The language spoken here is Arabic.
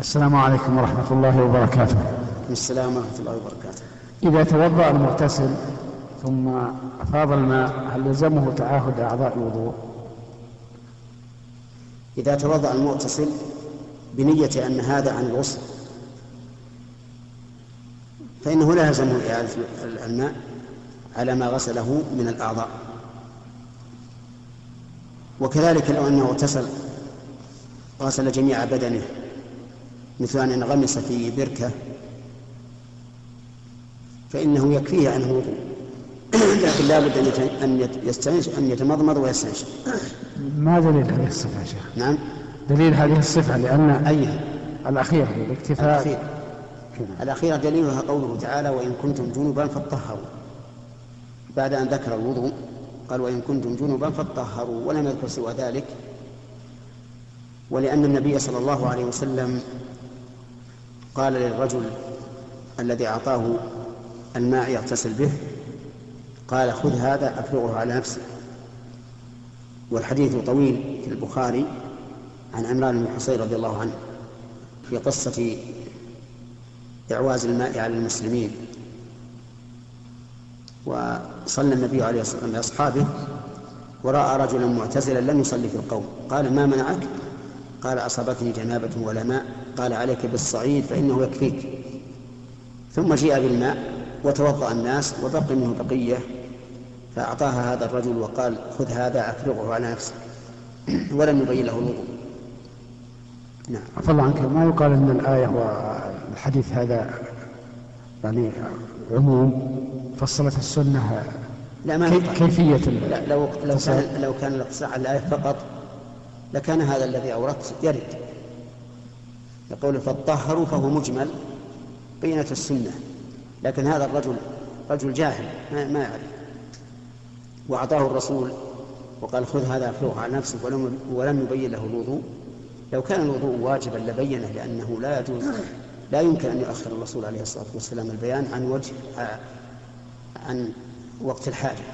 السلام عليكم ورحمة الله وبركاته. السلام ورحمة الله وبركاته. إذا توضأ المغتسل ثم أفاض الماء هل يلزمه تعاهد أعضاء الوضوء؟ إذا توضأ المغتسل بنية أن هذا عن الغسل فإنه لا يلزمه إعادة الماء على ما غسله من الأعضاء. وكذلك لو أنه اغتسل غسل جميع بدنه مثل أن انغمس في بركة فإنه يكفيه عنه الوضوء لكن لا بد أن يستنش أن يتمضمض ويستنشق. ما دليل هذه الصفة يا شيخ؟ نعم. دليل هذه الصفة لأن أي؟ الأخيرة الاكتفاء الأخيرة. الأخيرة دليلها قوله تعالى وإن كنتم جنبا فاطهروا. بعد أن ذكر الوضوء قال وإن كنتم جنبا فاطهروا. ولم يذكر سوى ذلك. ولأن النبي صلى الله عليه وسلم قال للرجل الذي أعطاه الماء يغتسل به قال خذ هذا أفرغه على نفسك. والحديث طويل في البخاري عن عمران بن حصين رضي الله عنه في قصة إعواز الماء على المسلمين. وصلى النبي عليه الصلاة والسلام بأصحابه ورأى رجلا معتزلا لم يصلي في القوم قال ما منعك؟ قال أصابتني جنابة ولا ماء قال عليك بالصعيد فإنه يكفيك. ثم جيء بالماء وتوضأ الناس وبقي منه بقية فأعطاها هذا الرجل وقال خذ هذا أفرغه على نفسك. ولم يبين له الوضوء. نعم. عفى الله عنك ما يقال أن الآية والحديث هذا يعني عموم فصلت السنة لا ما كي كيفية لا لو لو كان لو كان الاقتصار على الآية فقط لكان هذا الذي أوردت يرد. يقول فالطهروا فهو مجمل بينة السنة لكن هذا الرجل رجل جاهل ما, ما يعرف. وأعطاه الرسول وقال خذ هذا افرغه على نفسك ولم ولم يبين له الوضوء. لو كان الوضوء واجبا لبينه لأنه لا يجوز لا يمكن أن يؤخر الرسول عليه الصلاة والسلام البيان عن وجه عن وقت الحاجة.